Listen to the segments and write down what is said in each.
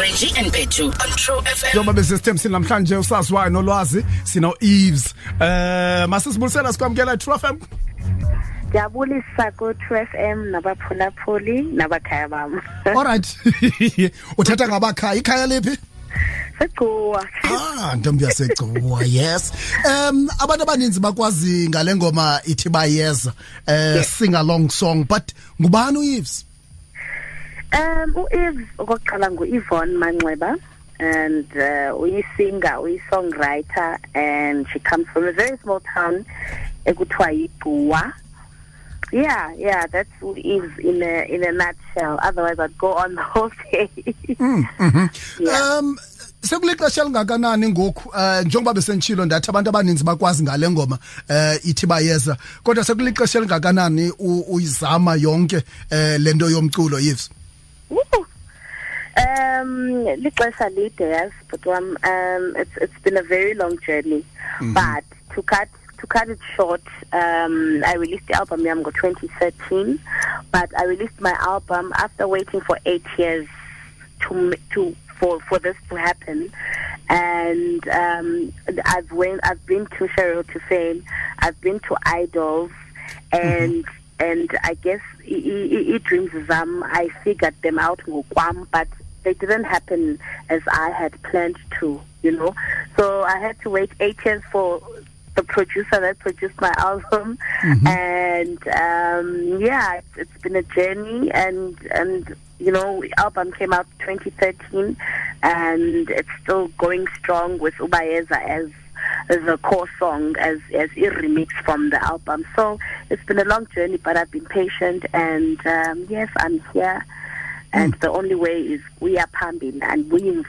Reggie and Petu on True FM. njengoba besisithembisile namhlanje usaziwayo nolwazi sino eves. Eh masisibulisela sikwamkela true fm Ndiyabulisa ku-True FM nabaphulaphuli nabakhaya bam. alright uthetha ngabakhaya ikhaya liphi? Segcuwa. ah ntombi yasegcuwa yes. Um abantu abaninzi bakwazi ngale ngoma ithi bayeza eh sing along song but ngubani ueves? Um uEves okokuqala ngu-Yvonne Manxeba and uh, uyi-singer, uyi-songwriter and she comes from a very small town ekuthiwa yiGcuwa. Yeah, yeah, that's Eves in a in a nutshell. Otherwise, I'd go on the whole day. Yeah. um sekulixesha elingakanani ngoku um njengoba besentshilo ndathi abantu abaninzi bakwazi ngale ngoma um ithi bayeza kodwa sekulixesha elingakanani uyizama yonke um le nto yomculo Yves. Um, lixesha lide yes, but um, um, it's it's been a very long journey. But to cut to cut it short, um, I released the album Yam 2013, but I released my album after waiting for eight years to m- to for for this to happen. And um, I've went I've been to Cheryl to Fame, I've been to Idols, and and I guess i- i- i- dreams zam I figured them out ngokwam, but they didn't happen as I had planned to, you know. So I had to wait eight years for the producer that produced my album, and um, yeah, it's, it's been a journey, and and you know, album came out 2013, and it's still going strong with Ubayeza as as a core song, as as a remix from the album. So it's been a long journey, but I've been patient, and um, yes, I'm here. And the only way is we are pumping and we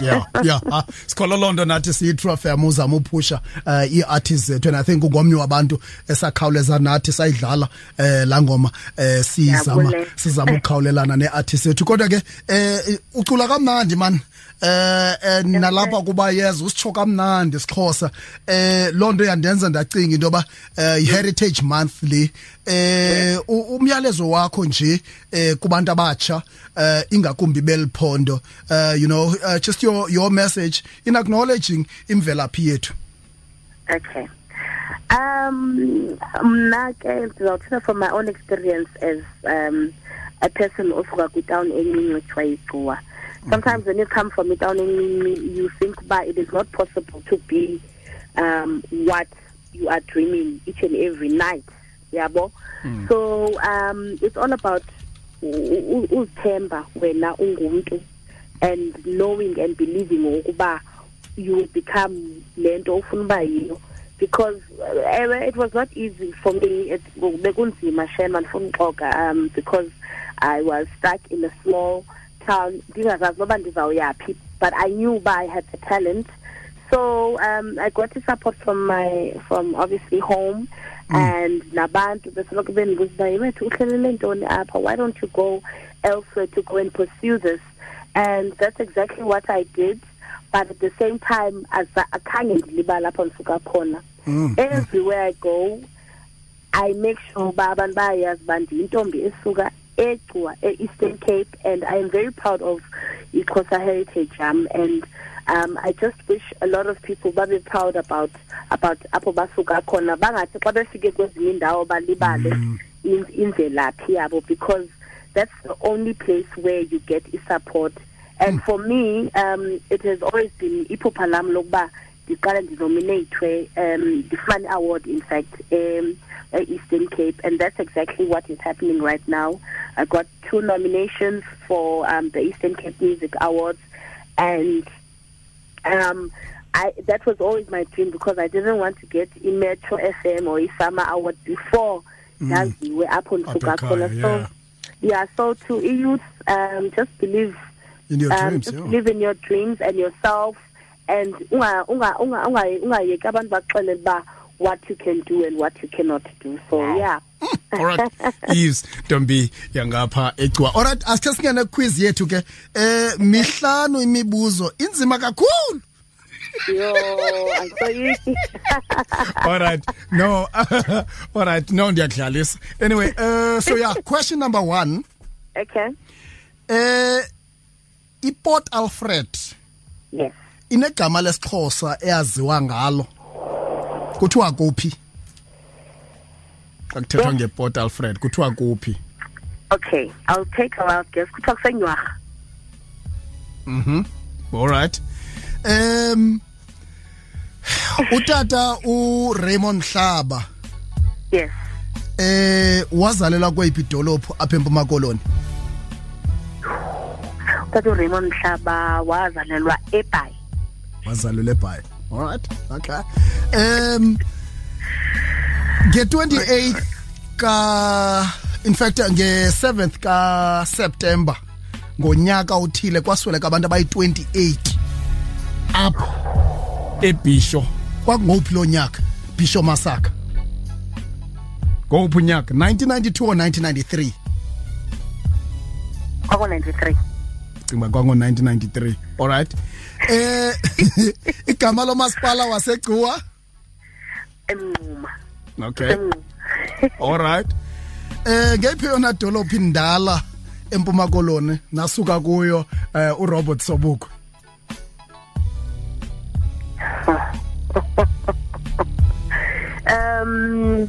yeah yeah. Ah, sikholwa loo nto nathi siyi-true fm uzama uphusha um ii-artist zethu. And i think ungomnye wabantu esakhawuleza nathi sayidlala um laa ngoma um sizama Ngiyabule. sizama ukukhawulelana nee-artist zethu. Kodwa ke um ucula kamnandi mani eh eh, nalapha kuba yeza usitsho kamnandi sixhosa. Eh loo nto yandenza ndacinga into yoba eh heritage month le eh u- umyalezo wakho nje eh kubantu abatsha eh ingakumbi beliphondo eh you know uh, just your your message in acknowledging imvelaphi yethu Okay. Um, mna ke ndizawuthetha from my own experience as um, a person osuka kwitown encinci ekuthiwa yigcuwa. Sometimes when you come from a town encinci, you think uba it is not possible to be um, what you are dreaming each and every night. Yabo? So um, it's all about uzithemba wena ungumuntu and knowing and believing ukuba you will become lento ofuna uba yiyo. Because uh, it was not easy for me. Bekunzima shema ndifuna uxoka um because i was stuck in a small town. Ndingazazi noba ndizawuyaphi but i knew uba i had the talent so um i got the support from my from obviously home mm. and nabantu besoloko bendibuza uba yewethu uhlelele ntoni apha? Why don't you go elsewhere to go and pursue this? And that's exactly what i did but at the same time aza- akhange ndilibala apho ndisuka khona. Mm. Everywhere i go I make sure uba abantu bayayazi uba ndiyintombi esuka egcuwa e-eastern cape and i am very proud of ixhosa heritage yam and um, i just wish a lot of people babe proud about about apho basuka khona. Bangathi xa befike kwezinye iindawo balibale in- imvelaphi yabo because that's the only place where you get i-support. And for me um, it has always been iphupha lam lokuba ndiqale ndinominatwe um ndifumane award in fact um Eastern Cape, and that's exactly what is happening right now. I got two nominations for um, the Eastern Cape Music Awards, and um, I that was always my dream because I didn't want to get in Metro FM or iSAMA Award before we're up on Sukakona. yeah. So yeah, so to youth, um, just believe in your um, dreams just yeah. believe in your dreams and yourself and unga unga unga unga ungayeki abantu baxelele what you can do and what you cannot do. So yeah. Alright eves ntombi yangapha egcuwa alright asithe singene quiz yethu ke. Eh mihlanu imibuzo. Inzima kakhulu. Yo angisoyiki alright no. Alright no ndiyakudlalisa anyway uh, so yeah question number one. Okay. Eh iport alfred yes. inegama lesixhosa eyaziwa ngalo. Kuthiwa kuphi xa kuthethwa ngeport alfred kuthiwa kuphi okay i'll take a wild guess kuthiwa kusenywarha Mhm. All right. Um utata uRaymond Mhlaba yes eh wazalelwa kweyiphi idolophu apha eMpuma Koloni? utata uraymond mhlaba wazalelwa ebhayi Wazalelwa eBhayi. All right. Okay. Um nge28 ka in fact nge7th ka September ngonyaka uthile kwasweleka abantu abayi28 apho eBisho. Kwakungophi lo nyaka? Bisho Masaka. Ngophi unyaka? 1992 or 1993 kwako-ninety-three cinga kwango 1993 all right. Eh igama lomasipala wasegcuwa? Emnquma okay. All right. Eh ngephi yona dolophi indala empuma koloni nasuka kuyo eh uRobert Sobukwe? Um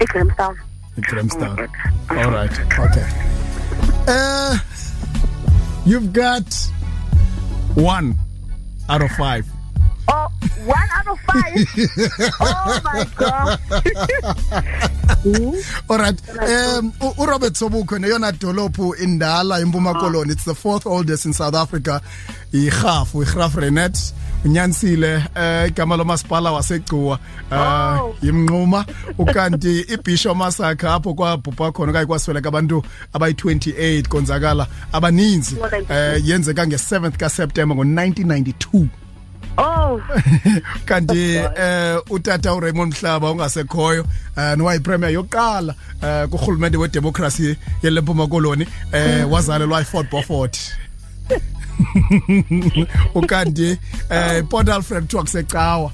igrahamstown Grahamstown all right. Okay. Uh you've got one out of five. Oh one out of five? Oh my god. All right. Um uRobert Sobukwe neyona dolophu indala empuma koloni. It's the fourth oldest in South Africa iGhafu iGraf Renet unyanisile eh igama lomasipala wasegcuwa eh Oh. yimnquma ukanti ibisho masakha apho kwabhubha khona okanye kwasweleka abantu abayi28 konzakala abaninzi eh yenzeka nge7th kaSeptember ngo1992 oh. Kanti eh utata uRaymond Mhlaba ungasekhoyo eh nowayipremier yokuqala eh kurhulumente wedemocracy yelempuma koloni eh wazalelwa eFort Beaufort. ukanti eh Port Alfred kuthiwa kusecawa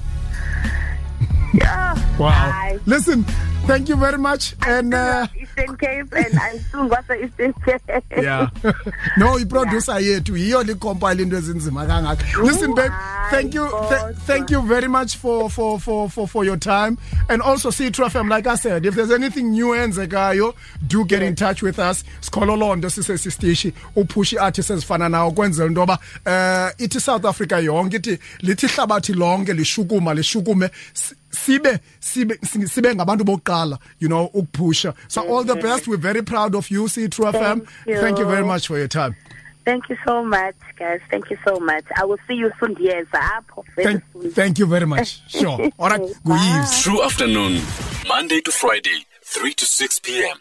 yeah. Wow. Listen thank you very much and uh, Eastern Cape and I'm soon kwase Eastern Cape. Yeah. No iproducer yethu yiyo licompile into ezinzima kangaka. Listen babe thank you th- thank you very much for for for for for your time. And also see True FM like I said if there's anything new enzekayo do get in touch with us. Sikhololondo sisesitishi upush artists ezifana nawo kwenzela into yoba eh ithi South Africa yonke ithi lithi hlabathi lonke lishukuma lishukume si- sibe sibe si- sibe ngabantu bokuqala you know ukuphusha so all the mm-hmm. best we're very proud of you see True FM you. thank you very much for your time Thank you so much, guys. Thank you so much. I will see you soon, yes. Apho, thank, soon. thank you very much sure all right good evening True afternoon, Monday to Friday, 3 to 6 p.m.